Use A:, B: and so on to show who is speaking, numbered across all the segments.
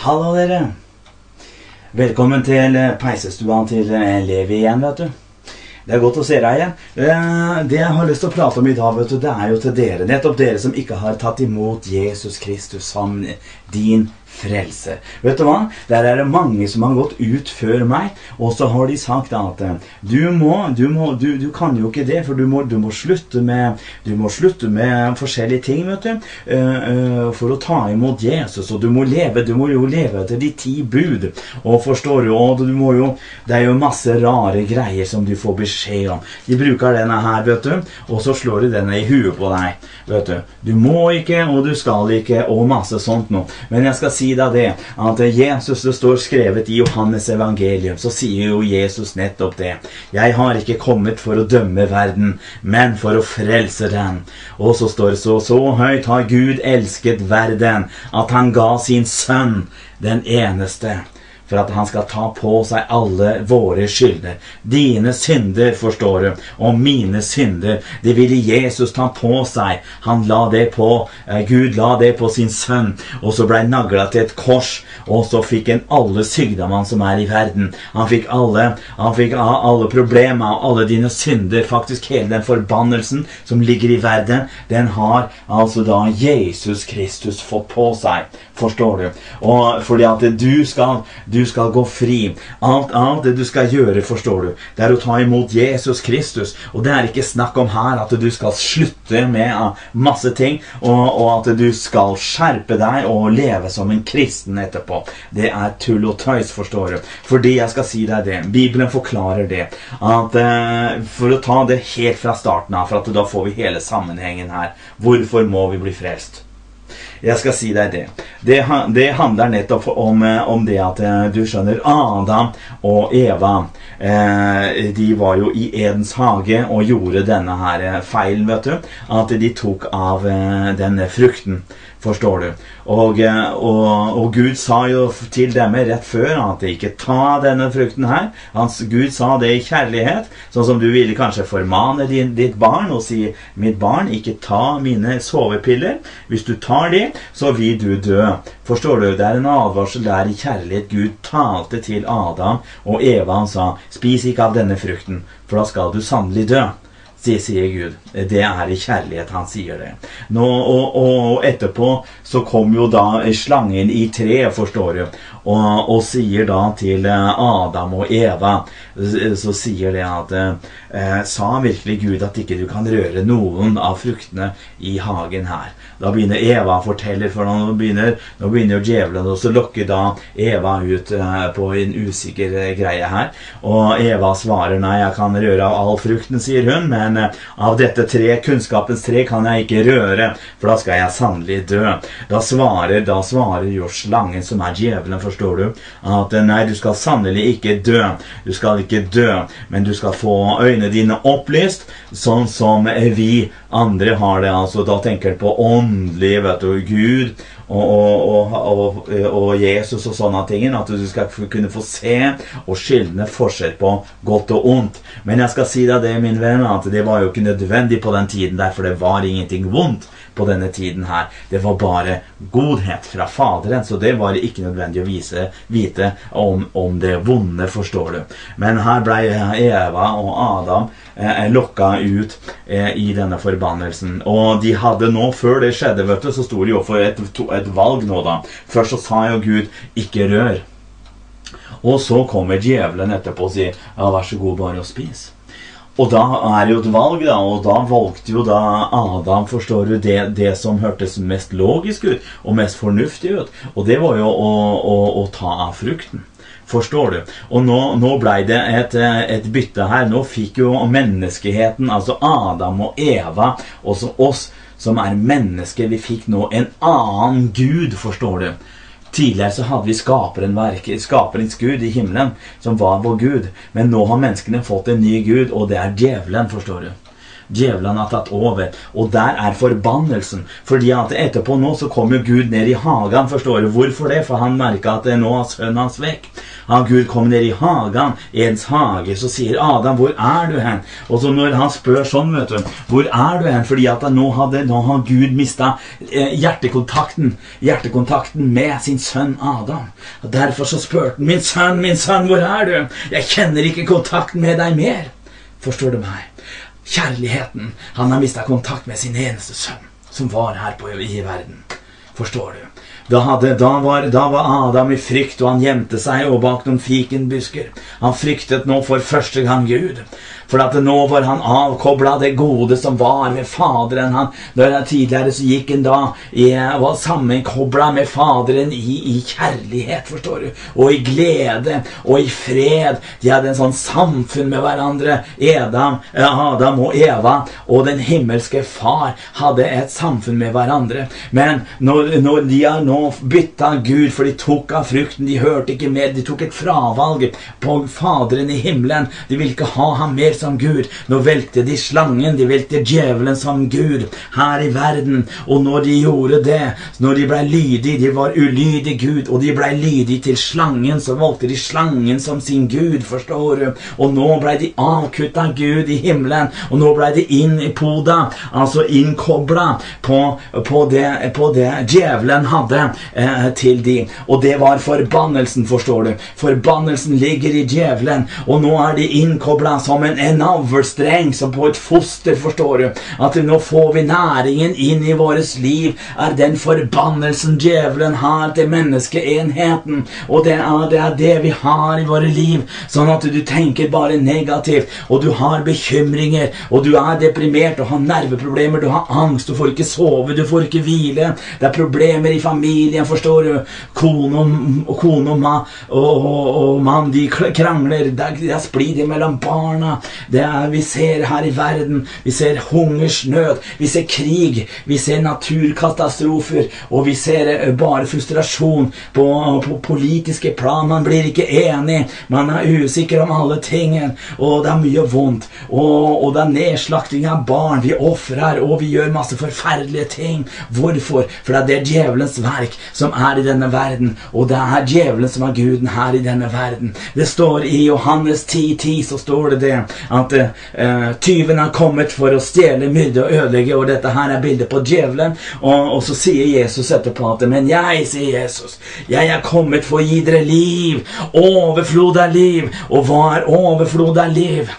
A: Hallo, dere. Velkommen til eh, peisestua til eh, Levi igjen, vet du. Det er godt å se deg igjen. Eh, Det jeg har lyst til å prate om i dag, vet du, det er jo til dere. Nettopp dere som ikke har tatt imot Jesus Kristus som din frelser. Vet du hva? Der er det mange som har gått ut før meg, og så har de sagt at eh, du må, du må, du, du kan jo ikke det, for du må, du må slutte med du må slutte med forskjellige ting, vet du, eh, eh, for å ta imot Jesus, og du må leve, du må jo leve etter de ti bud, og forstår du, og du må jo, det er jo masse rare greier som du får beskjed om. De bruker denne her, vet du, og så slår de denne i huet på deg, vet du. Du må ikke, og du skal ikke, og masse sånt nå. Men jeg skal si deg det, at Jesus, det står skrevet i Johannes evangelium, så sier jo Jesus nettopp det. Jeg har ikke kommet for å dømme verden, men for å frelse den. Og så står det så, så høyt har Gud elsket verden, at han ga sin sønn, den eneste for at han skal ta på seg alle våre skylder. Dine synder, forstår du, og mine synder, det ville Jesus ta på seg. Han la det på, eh, Gud la det på sin sønn, og så ble han nagla til et kors, og så fikk han alle sykdommene som er i verden. Han fikk alle, han fikk alle problemer, og alle dine synder, faktisk hele den forbannelsen som ligger i verden, den har altså da Jesus Kristus fått på seg. Forstår du? Og fordi at du skal, du skal gå fri. Alt, alt det du skal gjøre, forstår du, det er å ta imot Jesus Kristus. Og det er ikke snakk om her at du skal slutte med ah, masse ting, og, og at du skal skjerpe deg og leve som en kristen etterpå. Det er tull og tøys, forstår du. Fordi jeg skal si deg det. Bibelen forklarer det. At eh, For å ta det helt fra starten av, for at da får vi hele sammenhengen her. Hvorfor må vi bli frelst? Jeg skal si deg det. Det, det handler nettopp om, eh, om det at eh, du skjønner Adam og Eva eh, De var jo i Edens hage og gjorde denne her eh, feilen, vet du. At de tok av eh, denne frukten. Forstår du? Og, eh, og, og Gud sa jo til dem rett før at ikke ta denne frukten her. Hans, Gud sa det i kjærlighet, sånn som du ville kanskje formane din, ditt barn og si 'Mitt barn, ikke ta mine sovepiller'. Hvis du tar de, så vil du dø. Forstår du? Det er en advarsel der i kjærlighet Gud talte til Adam og Eva. Han sa 'Spis ikke av denne frukten, for da skal du sannelig dø'. Sier Gud. Det er i kjærlighet han sier det. Nå, og, og etterpå så kom jo da slangen i treet, forstår du, og, og sier da til eh, Adam og Eva Så sier det at eh, Sa virkelig Gud at ikke du kan røre noen av fruktene i hagen her? Da begynner Eva å fortelle, for nå begynner, nå begynner djevelen å lokke da Eva ut eh, på en usikker eh, greie her. Og Eva svarer nei, jeg kan røre av all frukten, sier hun, men eh, av dette tre, kunnskapens tre, kan jeg ikke røre, for da skal jeg sannelig dø. Da svarer, da svarer jo slangen, som er djevelen, forstår du, at eh, nei, du skal sannelig ikke dø. Du skal ikke dø, men du skal få øynene dine opplyst, sånn som vi andre har det. altså Da tenker du på åndelig, vet du, Gud og, og, og, og, Jesus og sånne ting. At du skal kunne få se og skildne forskjell på godt og ondt. Men jeg skal si deg det, min venn, at det var jo ikke nødvendig på den tiden der, for det var ingenting vondt på denne tiden her. Det var bare godhet fra Faderen, så det var ikke nødvendig å vise, vite om, om det vonde, forstår du. Men her ble Eva og Adam eh, lokka ut eh, i denne forbannelsen. Og de hadde nå, før det skjedde, vet du, så sto de overfor et, et valg nå, da. Først så sa jo Gud 'ikke rør'. Og så kommer djevelen etterpå og sier 'ja, vær så god, bare å spise'. Og da er det jo et valg, da, og da valgte jo da Adam forstår du, det, det som hørtes mest logisk ut og mest fornuftig ut. Og det var jo å, å, å ta av frukten. Forstår du? Og nå, nå blei det et, et bytte her. Nå fikk jo menneskeheten, altså Adam og Eva, også oss som er mennesker, vi fikk nå en annen gud, forstår du. Tidligere så hadde vi skaperen, skaperens gud i himmelen, som var vår gud. Men nå har menneskene fått en ny gud, og det er djevelen, forstår du. Djevelen har tatt over. Og der er forbannelsen. Fordi at etterpå nå så kommer Gud ned i hagen. Forstår du hvorfor det? For han merka at nå er sønnen hans vekk. Han Gud kom ned i hagen, Edens hage, så sier Adam, 'Hvor er du hen?' Og så når han spør sånn, vet du, 'Hvor er du hen?' Fordi at nå hadde nå har Gud mista eh, hjertekontakten, hjertekontakten med sin sønn Adam. Og Derfor så spurte han, 'Min sønn, min sønn, hvor er du?' 'Jeg kjenner ikke kontakten med deg mer.' Forstår du meg? Kjærligheten. Han har mista kontakt med sin eneste sønn, som var her på, i verden. Forstår du? Da, hadde, da, var, da, var, Adam i frykt, og han gjemte seg og bak noen fikenbusker. Han fryktet nå for første gang Gud. For at nå var han avkobla det gode som var ved Faderen. Han, tidligere så gikk han da i, var sammenkobla med Faderen i, i, kjærlighet, forstår du, og i glede og i fred. De hadde en sånn samfunn med hverandre. Adam, Adam og Eva og den himmelske Far hadde et samfunn med hverandre. Men når, når de har nå bytta Gud, for de tok av frukten, de hørte ikke mer, de tok et fravalg på Faderen i himmelen. De ville ikke ha ham mer som Gud. Nå velte de slangen, de velte djevelen som Gud her i verden. Og når de gjorde det, når de blei lydige, de var ulydige Gud, og de blei lydige til slangen, så valgte de slangen som sin Gud, forstår du. Og nå blei de avkutta Gud i himmelen, og nå blei de inn i poda, altså innkobla på, på, på det djevelen hadde eh, til de. Og det var forbannelsen, forstår du. Forbannelsen ligger i djevelen, og nå er de innkobla som en en navlestreng som på et foster, forstår du. At nå får vi næringen inn i vårt liv, er den forbannelsen djevelen har til menneskeenheten. Og det er, det er det vi har i våre liv. Sånn at du tenker bare negativt, og du har bekymringer, og du er deprimert og har nerveproblemer, du har angst, du får ikke sove, du får ikke hvile. Det er problemer i familien, forstår du. Kone og, kone og, ma, og, og, og mann, de krangler. Det er, er splid mellom barna. Det er, vi ser her i verden. Vi ser hungersnød. Vi ser krig. Vi ser naturkatastrofer. Og vi ser eh, bare frustrasjon på, på politiske plan. Man blir ikke enig. Man er usikker om alle tingene. Og det er mye vondt. Og, og det er nedslakting av barn. Vi ofrer, og vi gjør masse forferdelige ting. Hvorfor? For det er djevelens verk som er i denne verden. Og det er djevelen som er guden her i denne verden. Det står i Johannes 10.10 10, så står det det at uh, tyven har kommet for å stjele, myrde og ødelegge. Og dette her er bildet på djevelen. Og, og, så sier Jesus etterpå at Men jeg, sier Jesus, jeg er kommet for å gi dere liv. Overflod av liv. Og hva er overflod av liv?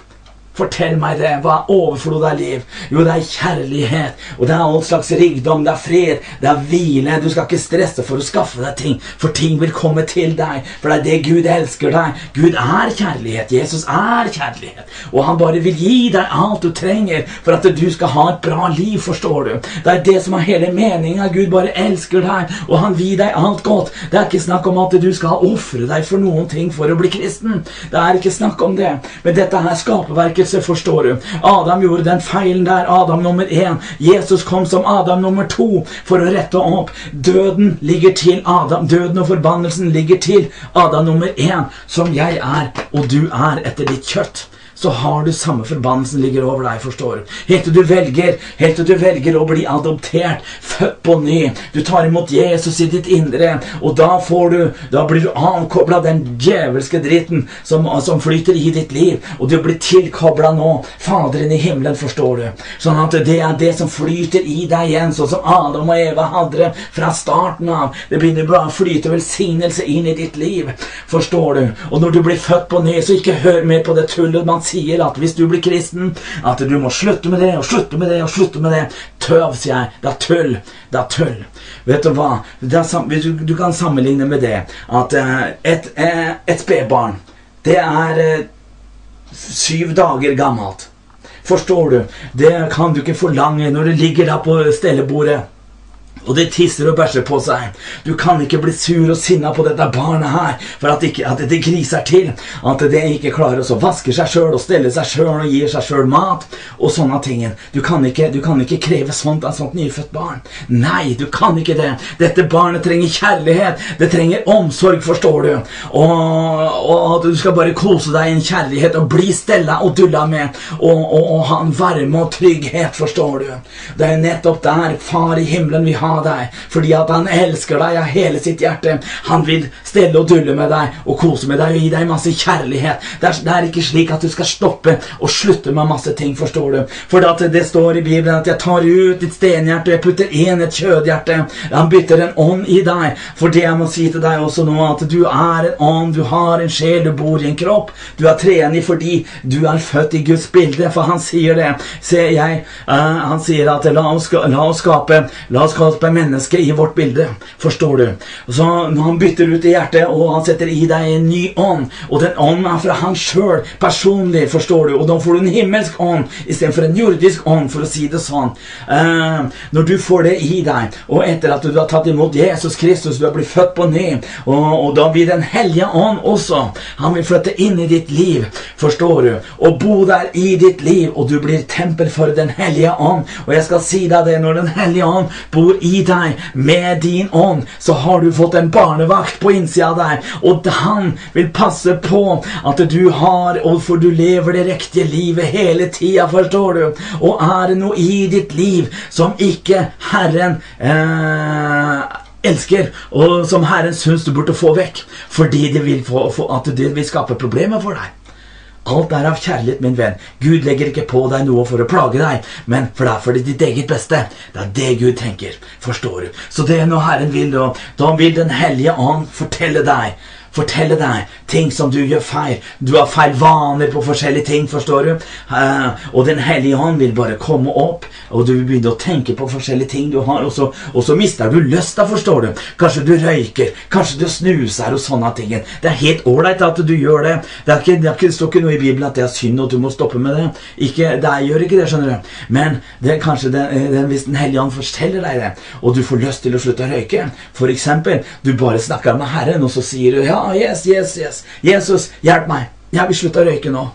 A: Fortell meg det. Hva er overflod av liv? Jo, det er kjærlighet. Og det er all slags rikdom. Det er fred. Det er hvile. Du skal ikke stresse for å skaffe deg ting, for ting vil komme til deg. For det er det Gud elsker deg. Gud er kjærlighet. Jesus er kjærlighet. Og han bare vil gi deg alt du trenger for at du skal ha et bra liv, forstår du. Det er det som er hele meninga. Gud bare elsker deg, og han vil deg alt godt. Det er ikke snakk om at du skal ofre deg for noen ting for å bli kristen. Det er ikke snakk om det. Men dette her skaperverket vekkelse, forstår du. Adam gjorde den feilen der. Adam nummer én. Jesus kom som Adam nummer to for å rette opp. Døden ligger til Adam. Døden og forbannelsen ligger til Adam nummer én, som jeg er, og du er etter ditt kjøtt så har du samme forbannelsen ligger over deg, forstår du. Helt til du velger, helt til du velger å bli adoptert, født på ny. Du tar imot Jesus i ditt indre, og da får du Da blir du avkobla den djevelske dritten som, som, flyter i ditt liv, og du blir tilkobla nå Faderen i himmelen, forstår du. Sånn at det er det som flyter i deg igjen, sånn som Adam og Eva hadde det fra starten av. Det begynner bare å flyte velsignelse inn i ditt liv, forstår du. Og når du blir født på ny, så ikke hør mer på det tullet man sier at hvis du blir kristen, at du må slutte med det og slutte med det og slutte med det. Tøv, sier jeg. Det er tull. Det er tull. Vet du hva? Er, du, kan sammenligne med det at uh, et, uh, et spedbarn, det er uh, syv dager gammelt. Forstår du? Det kan du ikke forlange når det ligger der på stellebordet Og det tisser og bæsjer på seg. Du kan ikke bli sur og sinna på dette barnet her for at, ikke, at det griser til. At det ikke klarer å vaske seg sjøl og stelle seg sjøl og gir seg sjøl mat. Og sånne ting. Du kan, ikke, du kan ikke kreve sånt av et sånt nyfødt barn. Nei, du kan ikke det. Dette barnet trenger kjærlighet. Det trenger omsorg, forstår du. Og, og du skal bare kose deg i en kjærlighet og bli stella og dulla med. Og, og, og ha en varme og trygghet, forstår du. Det er nettopp der Far i himmelen vil ha deg, fordi at han elsker deg av hele sitt hjerte. Han vil stelle og dulle med deg og kose med deg og gi deg masse kjærlighet. Det er, det er ikke slik at du skal stoppe og slutte med masse ting, forstår du. For det står i Bibelen at jeg tar ut ditt stenhjerte og jeg putter inn et kjødhjerte. Han bytter en ånd i deg. For det jeg må si til deg også nå, at du er en ånd, du har en sjel, du bor i en kropp. Du er trenig fordi du er født i Guds bilde, for han sier det. Se, jeg, uh, han sier at la oss, la oss skape, la oss skape skape menneske i vårt bilde. Forstår du? Så han bytter ut i hjertet, og han setter i deg en ny ånd, og den ånden er fra han sjøl, personlig, forstår du? Og da får du en himmelsk ånd istedenfor en jordisk ånd, for å si det sånn. Uh, når du får det i deg, og etter at du har tatt imot Jesus Kristus, du har blitt født på ny, og, og da blir Den hellige ånd også Han vil flytte inn i ditt liv, forstår du? Og bo der i ditt liv, og du blir tempel for Den hellige ånd. Og jeg skal si deg det, når Den hellige ånd bor i i deg med din ånd, så har du fått en barnevakt på innsida av deg. Og han vil passe på at du har, og for du lever det riktige livet hele tida, forstår du. Og er det noe i ditt liv som ikke Herren eh, elsker, og som Herren syns du burde få vekk, fordi det vil, få, at det vil skape problemer for deg. Alt er av kjærlighet, min venn. Gud legger ikke på deg noe for å plage deg, men for det er for ditt eget beste. Det er det Gud tenker. Forstår du? Så det er noe Herren vil, da, da vil Den hellige ånd fortelle deg fortelle deg ting som du gjør feil. Du har feil vaner på forskjellige ting, forstår du. Uh, og Den hellige ånd vil bare komme opp, og du vil begynne å tenke på forskjellige ting du har, og så, og så mister du lysta, forstår du. Kanskje du røyker, kanskje du snuser og sånne ting. Det er helt ålreit at du gjør det. Det, ikke, det, ikke, står ikke noe i Bibelen at det er synd, og du må stoppe med det. Ikke, det gjør ikke det, skjønner du. Men det er kanskje det, det, hvis Den hellige ånd forteller deg det, og du får lyst til å slutte å røyke, for eksempel, du bare snakker med Herren, og så sier du ja, yes, yes, yes. Jesus, hjelp meg. Jeg vil slutte å røyke nå.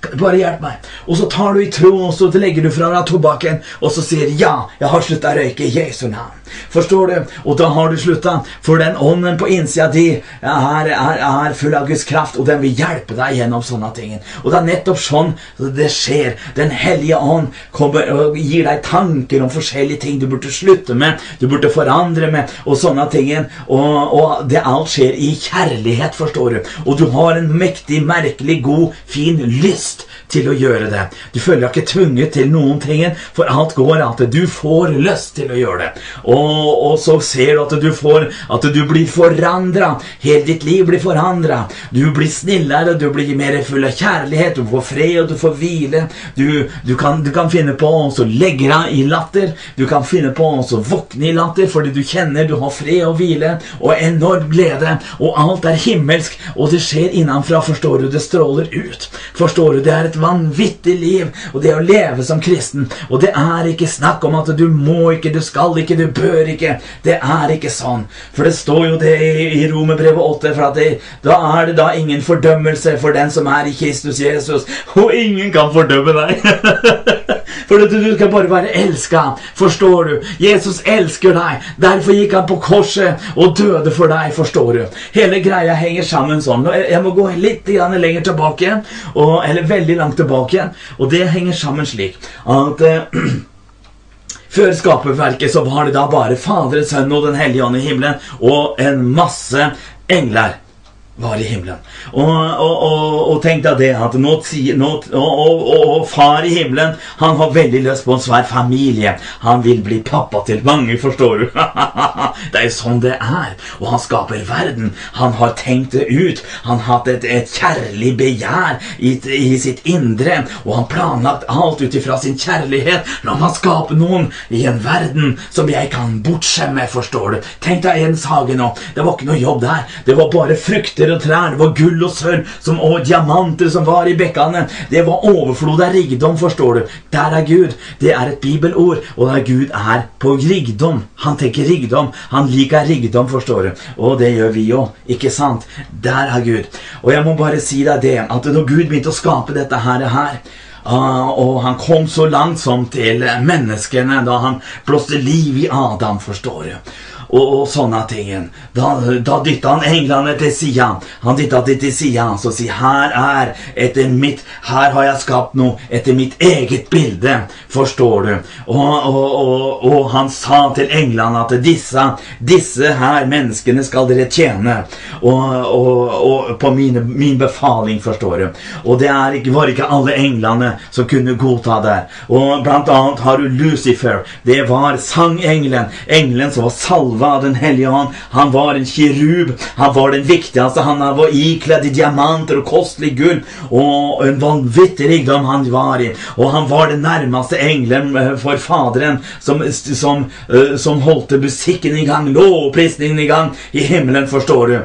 A: Bare hjelp meg. Og så tar du i tro, og så legger du fra deg tobakken, og så sier ja, jeg har slutta å røyke Jesu navn. Forstår du? Og da har du slutta. For den ånden på innsida di er, er, er, full av Guds kraft, og den vil hjelpe deg gjennom sånne ting. Og det er nettopp sånn det skjer. Den hellige ånd kommer og gir deg tanker om forskjellige ting du burde slutte med, du burde forandre med, og sånne ting. Og, og det alt skjer i kjærlighet, forstår du. Og du har en mektig, merkelig, god, fin lyst til å gjøre det. Du føler deg ikke tvunget til noen ting, for alt går at du får lyst til å gjøre det. Og, og så ser du at du får at du blir forandra. Hele ditt liv blir forandra. Du blir snillere, du blir mer full av kjærlighet, du får fred, og du får hvile. Du, du, kan, du kan, finne på å legge deg i latter. Du kan finne på å våkne i latter fordi du kjenner du har fred og hvile og enorm glede, og alt er himmelsk, og det skjer innenfra, forstår du. Det stråler ut. Forstår du? Det er et vanvittig liv, og det å leve som kristen. Og det er ikke snakk om at du må ikke, du skal ikke, du bør ikke. Det er ikke sånn. For det står jo det i, i Romerbrevet 8, for det, da er det da ingen fordømmelse for den som er i Kristus Jesus. Og ingen kan fordømme deg. for du, du skal bare være elska. Forstår du? Jesus elsker deg. Derfor gikk han på korset og døde for deg, forstår du. Hele greia henger sammen sånn. Jeg må gå litt lenger tilbake, og, eller veldig langt tilbake igjen. Og det henger sammen slik at eh, Før skaperverket så var det da bare Fader, Sønn og Den hellige ånd i himmelen og en masse engler var i himmelen. Og, og, og, og tenk deg det at nå, nå, og, far i himmelen han har veldig lyst på en svær familie. Han vil bli pappa til mange, forstår du. det er jo sånn det er. Og han skaper verden. Han har tenkt det ut. Han har hatt et, et kjærlig begjær i, i, sitt indre. Og han planlagt alt ut ifra sin kjærlighet. La meg skape noen i en verden som jeg kan bortskjemme, forstår du. Tenk deg Edens hage nå. Det var ikke noe jobb der. Det var bare frukter og trær. Det var gull og sølv som, og diamanter som var i bekkene. Det var overflod av rikdom, forstår du. Der er Gud. Det er et bibelord, og der Gud er på rikdom. Han tenker rikdom. Han liker rikdom, forstår du. Og det gjør vi òg, ikke sant? Der er Gud. Og jeg må bare si deg det, at når Gud begynte å skape dette her, her Uh, og han kom så langt som til menneskene da han blåste liv i Adam, forstår du og, og sånne ting. Da, da dytta han englene til sida. Han dytta de til sida og sier her er etter mitt Her har jeg skapt noe etter mitt eget bilde. Forstår du? Og, og, og han sa til englene at disse, disse her menneskene skal dere tjene. Og, på mine, min befaling, forstår du. Og det er, var ikke alle englene som kunne godta det. Og blant annet har du Lucifer. Det var sangengelen. Engelen som var salva salva Den hellige ånd. Han var en kirub. Han var den viktigste. Han var ikledd i diamanter og kostelig gull. Og en vanvittig rikdom han var i. Og han var den nærmeste engelen eh, for Faderen, som, som, eh, som holdt musikken i gang, lovprisningen i gang i himmelen, forstår du.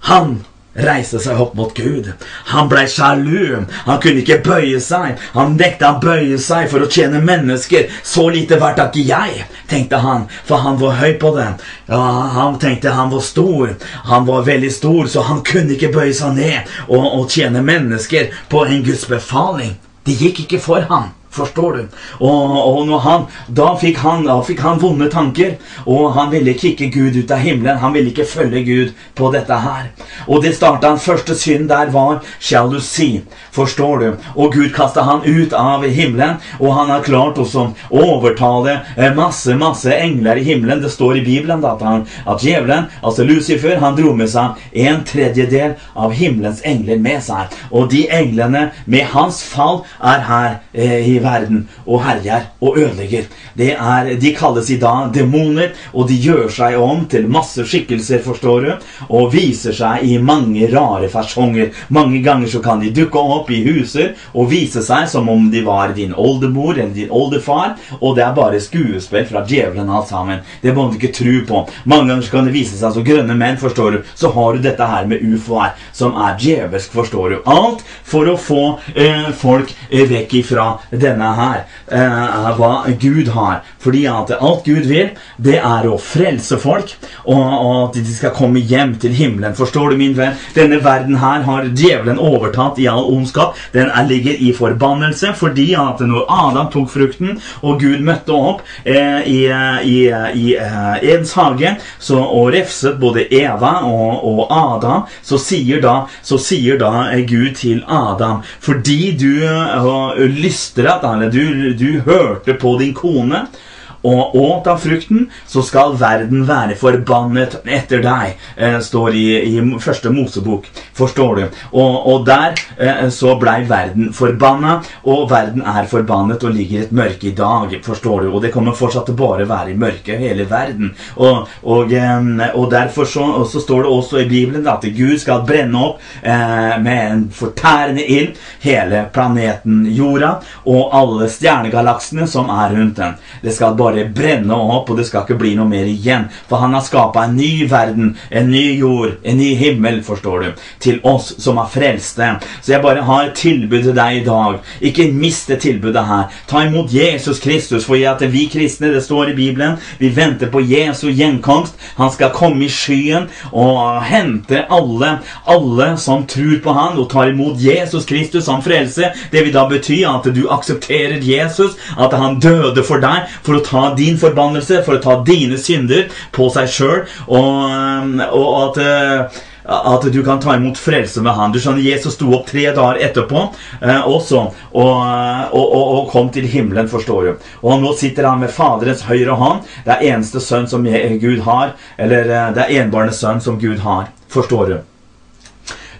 A: Han reiste seg opp mot Gud. Han ble sjalu. Han kunne ikke bøye seg. Han nekta å bøye seg for å tjene mennesker. Så lite verdt er ikke jeg, tenkte han, for han var høy på det. Ja, Han tenkte han var stor. Han var veldig stor, så han kunne ikke bøye seg ned og, og tjene mennesker på en Guds befaling. Det gikk ikke for ham. Forstår du? Og, og han, da, fikk han, da han vonde tanker. Og han ville kikke Gud ut av himmelen. Han ville ikke følge Gud på dette her. Og det starta hans første synd der var sjalusi. Forstår du? Og Gud kasta han ut av himmelen. Og han har klart også å overtale eh, masse, masse engler i himmelen. Det står i Bibelen da, at, han, at djevelen, altså Lucifer, han dro med seg en tredjedel av himmelens engler med seg. Og de englene med hans fall er her eh, i verden og herjer og ødelegger. Er, de kalles i dag demoner, og de gjør seg om til masse skikkelser, forstår du, og viser seg i mange rare fasonger. Mange ganger så kan de dukke opp i huser og vise seg som om de var din oldemor eller din oldefar, og det er bare skuespill fra djevelen alt sammen. Det må du ikke tro på. Mange ganger kan det vise seg som grønne menn, forstår du. Så har du dette her med ufoer, som er djevelsk, forstår du. Alt for å få eh, folk eh, vekk ifra det denne her eh, hva Gud har. Fordi at alt Gud vil, det er å frelse folk, og, og, at de skal komme hjem til himmelen. Forstår du, min venn? Denne verden her har djevelen overtatt i all ondskap. Den er, ligger i forbannelse fordi at når Adam tok frukten, og Gud møtte opp eh, i, i, i eh, Edens hage så, og refset både Eva og, og Adam, så sier, da, så sier da Gud til Adam Fordi du uh, lyster at du, du hørte på din kone og åt av frukten, så skal verden være forbannet etter deg, eh, står i, i første Mosebok. Forstår du? Og, og der eh, så blei verden forbanna, og verden er forbannet og ligger i et mørke i dag. Forstår du? Og det kommer fortsatt til bare være i mørke hele verden. Og, og, eh, og derfor så, så, står det også i Bibelen at Gud skal brenne opp eh, med en fortærende ild hele planeten jorda og alle stjernegalaksene som er rundt den. Det skal bare bare brenne opp, og det skal ikke bli noe mer igjen. For han har skapa en ny verden, en ny jord, en ny himmel, forstår du, til oss som er frelste. Så jeg bare har et tilbud til deg i dag. Ikke mist det tilbudet her. Ta imot Jesus Kristus, for at vi kristne, det står i Bibelen, vi venter på Jesu gjenkomst. Han skal komme i skyen og hente alle, alle som tror på han og tar imot Jesus Kristus som frelse. Det vil da bety at du aksepterer Jesus, at han døde for deg for å ta ta din forbannelse, for å ta dine synder på seg sjøl, og, um, og, at uh, at du kan ta imot frelse med han. Du skjønner, Jesus sto opp tre dager etterpå eh, også og, og, og, og, kom til himmelen, forstår du. Og nå sitter han med Faderens høyre hånd. Det er eneste sønn som Gud har. Eller eh, det er enbarnes sønn som Gud har. Forstår du?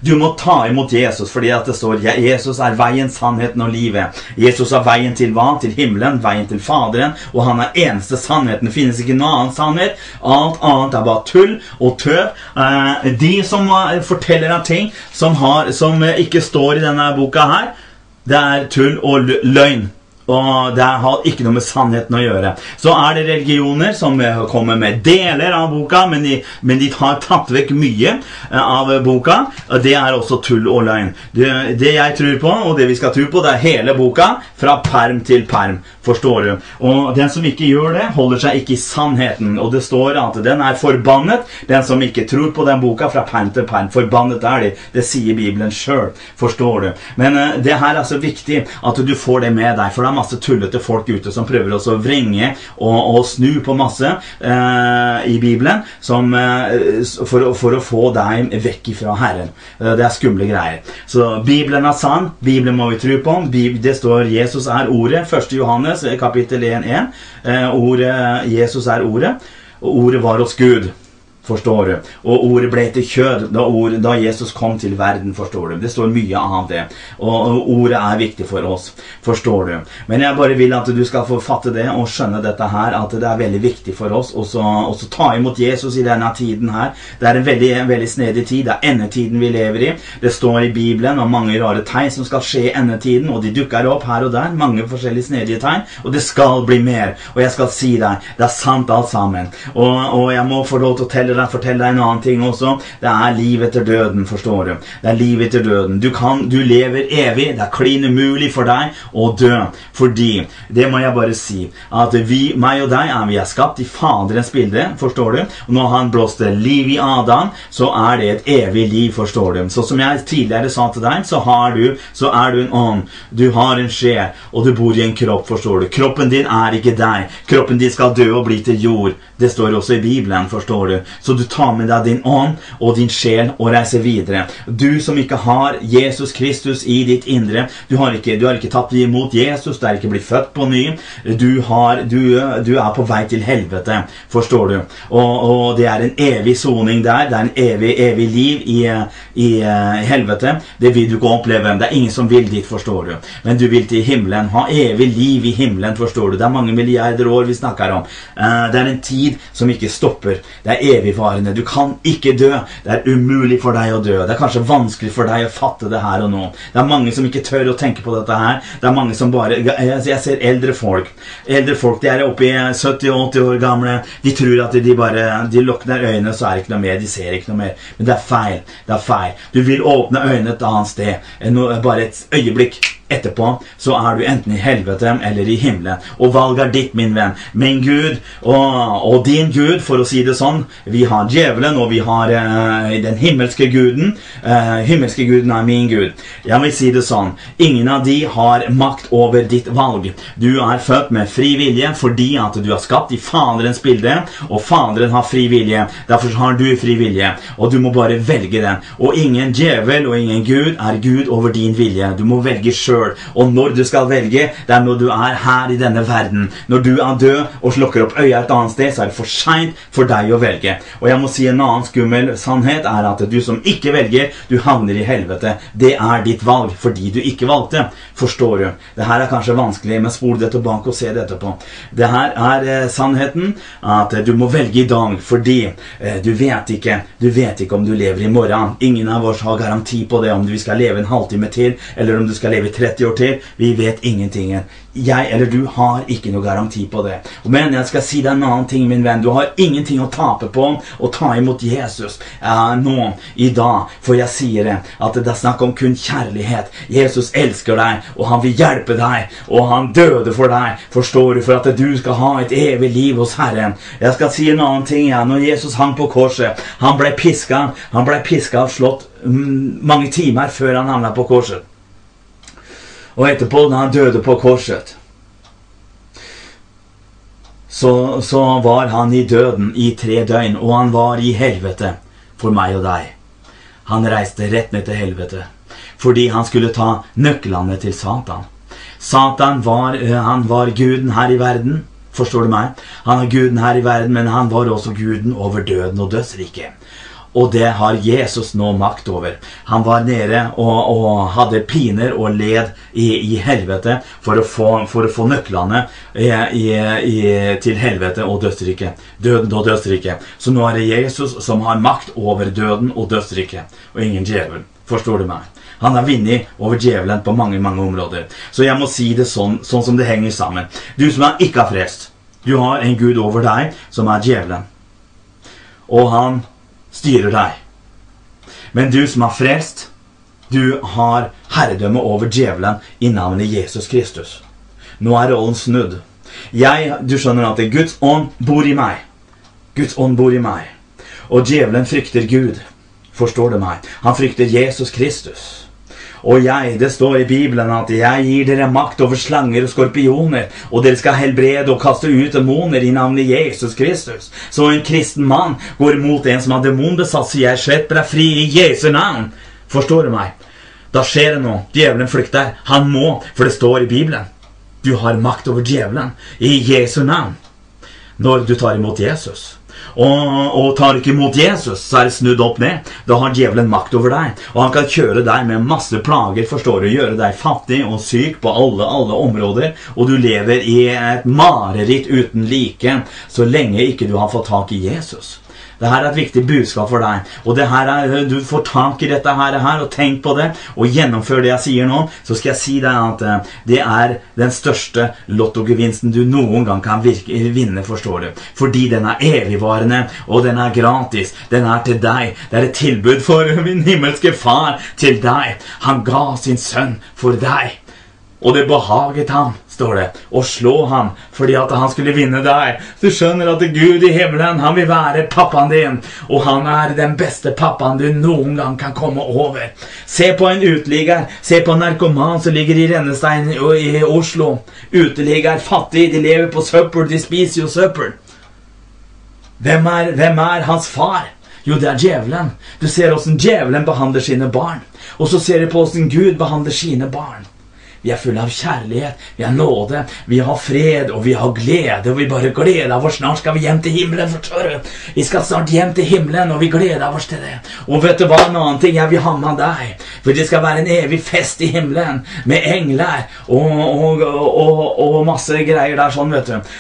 A: Du må ta imot Jesus, fordi at det står Jesus er veien, sannheten og livet. Jesus er veien til hva? Til himmelen, veien til Faderen, og han er eneste sannheten. Det finnes ikke noen annen sannhet. Alt annet er bare tull og tøv. Eh, de som eh, forteller deg ting som, har, som eh, ikke står i denne boka her, det er tull og løgn. Og det har ikke noe med sannheten å gjøre. Så er det religioner som eh, kommer med deler av boka, men de, men de har tatt vekk mye eh, av boka. og Det er også tull og løgn. Det, det, jeg tror på, og det vi skal tro på, det er hele boka, fra perm til perm. Forstår du? Og den som ikke gjør det, holder seg ikke i sannheten. Og det står at den er forbannet, den som ikke tror på den boka, fra perm til perm. Forbannet er de. Det sier Bibelen sjøl. Forstår du? Men uh, det her er så viktig at du får det med deg. for det er masse tullete folk ute som prøver å vrenge og, og snu på masse eh, i Bibelen som, eh, for, for, å få deg vekk fra Herren. Eh, det er skumle greier. Så Bibelen er sann. Bibelen må vi tro på. Det står 'Jesus er ordet'. 1. Johannes kapittel 1.1. Eh, ordet, Jesus er ordet. Og ordet var hos Gud. Forstår du? Og ordet ble til kjød da, ord, da, Jesus kom til verden. forstår du? Det står mye av det. Og, og, ordet er viktig for oss. Forstår du? Men jeg bare vil at du skal få fatte det og skjønne dette her, at det er veldig viktig for oss å ta imot Jesus i denne tiden her. Det er en veldig, veldig snedig tid. Det er endetiden vi lever i. Det står i Bibelen om mange rare tegn som skal skje i endetiden, og de dukker opp her og der. Mange forskjellige snedige tegn. Og det skal bli mer. Og jeg skal si deg, det er sant alt sammen. Og, og jeg må få lov til å telle deg fortelle deg en annen ting også. Det er liv etter døden, forstår du. Det er liv etter døden. Du, kan, du lever evig. Det er klin umulig for deg å dø. Fordi, det må jeg bare si, at vi, meg og deg, er vi er skapt i Faderens bilde, forstår du. Og når han blåste liv i Adam, så er det et evig liv, forstår du. Så som jeg tidligere sa til deg, så, har du, så er du en ånd. Du har en sjel, og du bor i en kropp, forstår du. Kroppen din er ikke deg. Kroppen din skal dø og bli til jord. Det står også i Bibelen, forstår du. Så du tar med deg din ånd og din sjel og reiser videre. Du som ikke har Jesus Kristus i ditt indre, du har ikke, du har ikke tatt imot Jesus, du er ikke blitt født på ny. Du, har, du, du er på vei til helvete, forstår du. Og, og det er en evig soning der. Det er en evig, evig liv i, i, i helvete. Det vil du ikke oppleve. Det er ingen som vil dit, forstår du. Men du vil til himmelen. Ha evig liv i himmelen, forstår du. Det er mange milliarder år vi snakker om. Eh, det er en tid som ikke stopper. Det er evigvarende. Du kan ikke dø. Det er umulig for deg å dø. Det er kanskje vanskelig for deg å fatte det her og nå. Det er mange som ikke tør å tenke på dette her. Det er mange som bare Jeg ser eldre folk. Eldre folk, De er oppe i 70-80 år gamle. De tror at de bare De lukker øynene, så er det ikke noe mer. De ser ikke noe mer. Men det er feil. Det er feil. Du vil åpne øynene et annet sted. Bare et øyeblikk etterpå så er du enten i helvete eller i himmelen. Og valget er ditt, min venn. Min Gud og, og, din Gud, for å si det sånn. Vi har djevelen, og vi har uh, den himmelske guden. Uh, himmelske guden er min Gud. Jeg vil si det sånn. Ingen av de har makt over ditt valg. Du er født med fri vilje fordi at du er skapt i Faderens bilde, og Faderen har fri vilje. Derfor har du fri vilje, og du må bare velge den. Og ingen djevel og ingen Gud er Gud over din vilje. Du må velge sjøl sjøl. Og når du skal velge, det er når du er her i denne verden. Når du er død og slukker opp øya et annet sted, så er det for seint for deg å velge. Og jeg må si en annen skummel sannhet er at du som ikke velger, du havner i helvete. Det er ditt valg fordi du ikke valgte. Forstår du? Det her er kanskje vanskelig, men spol det tilbake og se det etterpå. Det her er eh, sannheten at du må velge i dag fordi eh, du vet ikke Du vet ikke om du lever i morgen. Ingen av oss har garanti på det om du skal leve en halvtime til, eller om du skal leve i 30 30 år til. Vi vet ingenting. Jeg eller du har ikke noe garanti på det. Men jeg skal si deg en annen ting, min venn. Du har ingenting å tape på å ta imot Jesus uh, nå, i dag. For jeg sier det, at det er snakk om kun kjærlighet. Jesus elsker deg, og han vil hjelpe deg. Og han døde for deg, forstår du, for at du skal ha et evig liv hos Herren. Jeg skal si en annen ting. Ja. Når Jesus hang på korset, han ble piska. Han ble piska og slått mm, mange timer før han havna på korset. Og etterpå, da han døde på korset, så, så var han i døden i tre døgn, og han var i helvete for meg og deg. Han reiste rett ned til helvete fordi han skulle ta nøklene til Satan. Satan var, eh, han var guden her i verden. Forstår du meg? Han er guden her i verden, men han var også guden over døden og dødsriket. Og det har Jesus nå makt over. Han var nede og, og hadde piner og led i, i helvete for å, få, for å, få, nøklene i, i, til helvete og dødsriket. Døden og dødsriket. Så nå er det Jesus som har makt over døden og dødsriket, og ingen djevel. Forstår du meg? Han har vunnet over djevelen på mange mange områder. Så jeg må si det sånn, sånn som det henger sammen. Du som er ikke har frelst, du har en Gud over deg som er djevelen. Og han styrer deg. Men du som er frelst, du har herredømme over djevelen i navnet Jesus Kristus. Nå er rollen snudd. Jeg, du skjønner at Guds ånd bor i meg. Guds ånd bor i meg. Og djevelen frykter Gud. Forstår du meg? Han frykter Jesus Kristus. Og jeg, det står i Bibelen at jeg gir dere makt over slanger og skorpioner, og dere skal helbrede og kaste ut demoner i navnet Jesus Kristus. Så en kristen mann går imot en som har demonbesatt, sier jeg slipper deg fri i Jesu navn. Forstår du meg? Da skjer det noe. Djevelen flykter. Han må, for det står i Bibelen. Du har makt over djevelen i Jesu navn. Når du tar imot Jesus. Og, og tar ikke imot Jesus, så er det snudd opp ned. Da har djevelen makt over deg. Og han kan kjøre deg med masse plager, forstår du, gjøre deg fattig og syk på alle, alle områder. Og du lever i et mareritt uten like så lenge ikke du har fått tak i Jesus. Det her er et viktig budskap for deg. Og det her er, du får tak i dette her, og tenk på det, og gjennomfør det jeg sier nå. Så skal jeg si deg at eh, det er den største lottogevinsten du noen gang kan virke, vinne, forstår du. Fordi den er evigvarende, og den er gratis. Den er til deg. Det er et tilbud for min himmelske far til deg. Han ga sin sønn for deg. Og det behaget ham står det, og slå ham fordi at han skulle vinne deg. Du skjønner at Gud i himmelen, han vil være pappaen din, og han er den beste pappaen du noen gang kan komme over. Se på en uteligger, se på en narkoman som ligger i rennestein i Oslo. Uteligger, fattig, de lever på søppel, de spiser jo søppel. Hvem er, hvem er hans far? Jo, det er djevelen. Du ser åssen djevelen behandler sine barn. Og så ser du på åssen Gud behandler sine barn. Vi er fulle av kjærlighet, vi er nåde, vi har fred, og vi har glede. Og vi bare gleder oss. Snart skal vi hjem til himmelen. forstår du? Vi skal snart hjem til himmelen, og vi gleder oss til det. Og vet du hva? En annen ting jeg vil ha med deg. For det skal være en evig fest i himmelen med engler og, og, og, og masse greier der sånn, vet du.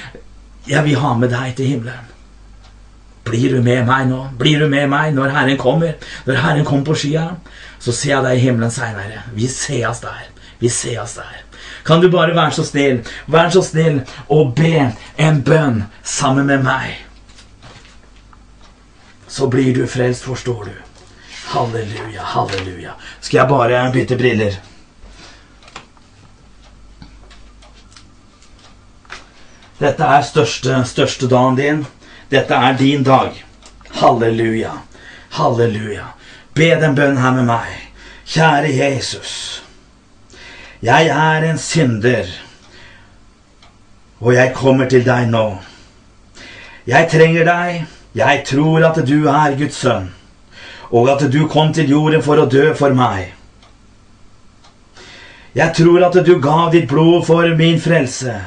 A: Jeg vil ha med deg til himmelen. Blir du med meg nå? Blir du med meg når Herren kommer? Når Herren kommer på skya, så ser jeg deg i himmelen seinere. Vi sees der. Vi sees der. Kan du bare være så snill, være så snill og be en bønn sammen med meg? Så blir du frelst, forstår du. Halleluja, halleluja. Skal jeg bare bytte briller? Dette er største, største dagen din. Dette er din dag. Halleluja. Halleluja. Be den bønnen her med meg. Kjære Jesus. Jeg er en synder, og jeg kommer til deg nå. Jeg trenger deg. Jeg tror at du er Guds sønn, og at du kom til jorden for å dø for meg. Jeg tror at du gav ditt blod for min frelse.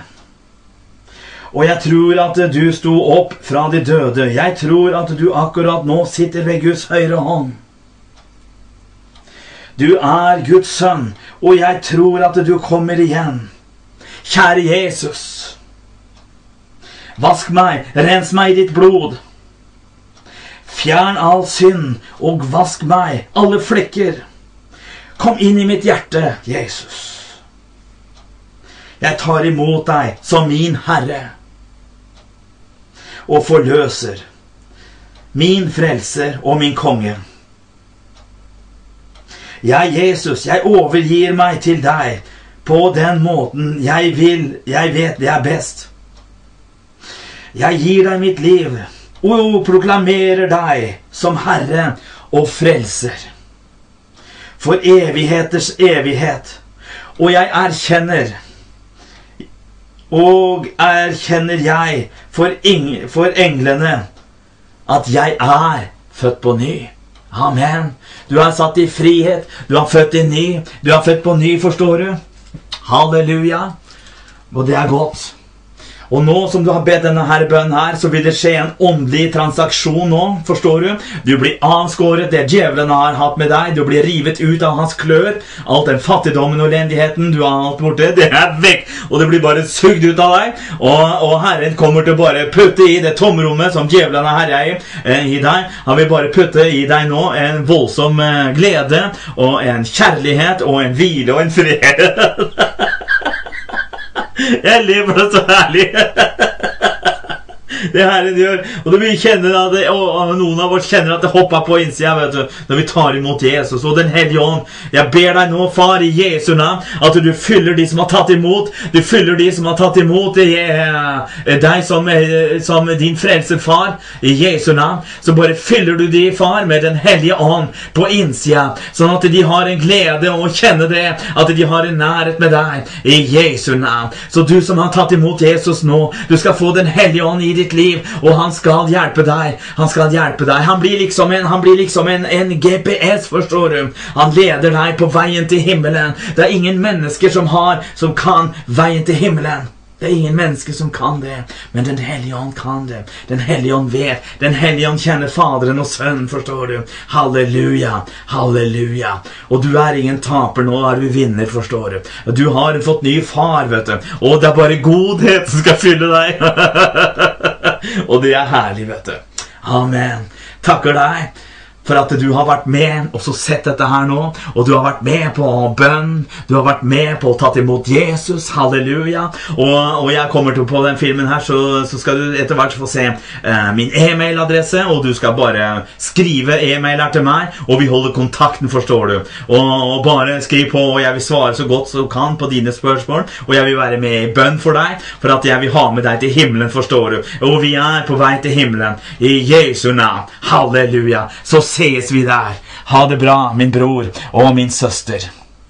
A: Og jeg tror at du sto opp fra de døde. Jeg tror at du akkurat nå sitter ved Guds høyre hånd. Du er Guds sønn, og jeg tror at du kommer igjen. Kjære Jesus. Vask meg, rens meg i ditt blod. Fjern all synd, og vask meg, alle flekker. Kom inn i mitt hjerte, Jesus. Jeg tar imot deg som min Herre og forløser, min frelser og min konge. Jeg, Jesus, jeg overgir meg til deg på den måten jeg vil, jeg vet det er best. Jeg gir deg mitt liv og proklamerer deg som Herre og Frelser. For evigheters evighet. Og jeg erkjenner Og erkjenner jeg for, for englene at jeg er født på ny. Amen. Du er satt i frihet. Du er født i ny. Du er født på ny, forstår du? Halleluja. Og det er godt. Og nå som du har bedt denne her bønnen her, så vil det skje en åndelig transaksjon nå. Forstår du? Du blir avskåret det djevelen har hatt med deg. Du blir rivet ut av hans klør. Alt den fattigdommen og elendigheten du har hatt borte, det er vekk. Og det blir bare sugd ut av deg. Og, og Herren kommer til å bare putte i det tomrommet som djevelen har herja i, eh, i deg. Han vil bare putte i deg nå en voldsom eh, glede og en kjærlighet og en hvile og en fred. Jeg ler for det er så herlig. Det Herren gjør. Og vi kjenner at det, og Noen av oss kjenner at det hopper på innsida vet du, når vi tar imot Jesus og Den hellige ånd. Jeg ber deg nå, far, i Jesu navn, at du fyller de som har tatt imot. Du fyller de som har tatt imot eh, deg som, eh, som din frelse, far, i Jesu navn. Så bare fyller du de, far, med Den hellige ånd på innsida, sånn at de har en glede og kjenner det, at de har en nærhet med deg, i Jesu navn. Så du som har tatt imot Jesus nå, du skal få Den hellige ånd i ditt liv, og han skal hjelpe deg. Han skal hjelpe deg. Han blir liksom en, blir liksom en, en GPS, forstår du. Han leder deg på veien til himmelen. Det er ingen mennesker som har, som kan veien til himmelen. Det er ingen mennesker som kan det, men Den hellige ånd kan det. Den hellige ånd vet. Den hellige ånd kjenner Faderen og Sønnen, forstår du. Halleluja, halleluja. Og du er ingen taper nå, er du vinner, forstår du. Du har fått ny far, vet du. Og det er bare godhet som skal fylle deg. og det er herlig, vet du. Amen. Takker deg for at du har vært med og så sett dette her nå. Og du har vært med på bønn. Du har vært med på å ta imot Jesus. Halleluja. Og, og jeg kommer til på den filmen her, så, så skal du etter hvert få se eh, min e-mailadresse. Og du skal bare skrive e-mail her til meg, og vi holder kontakten, forstår du. Og, og, bare skriv på, og jeg vil svare så godt som kan på dine spørsmål. Og jeg vil være med i bønn for deg, for at jeg vil ha med deg til himmelen, forstår du. Og vi er på vei til himmelen i Jesu navn. Halleluja. Så ses vi der. Ha det bra, min bror og min søster.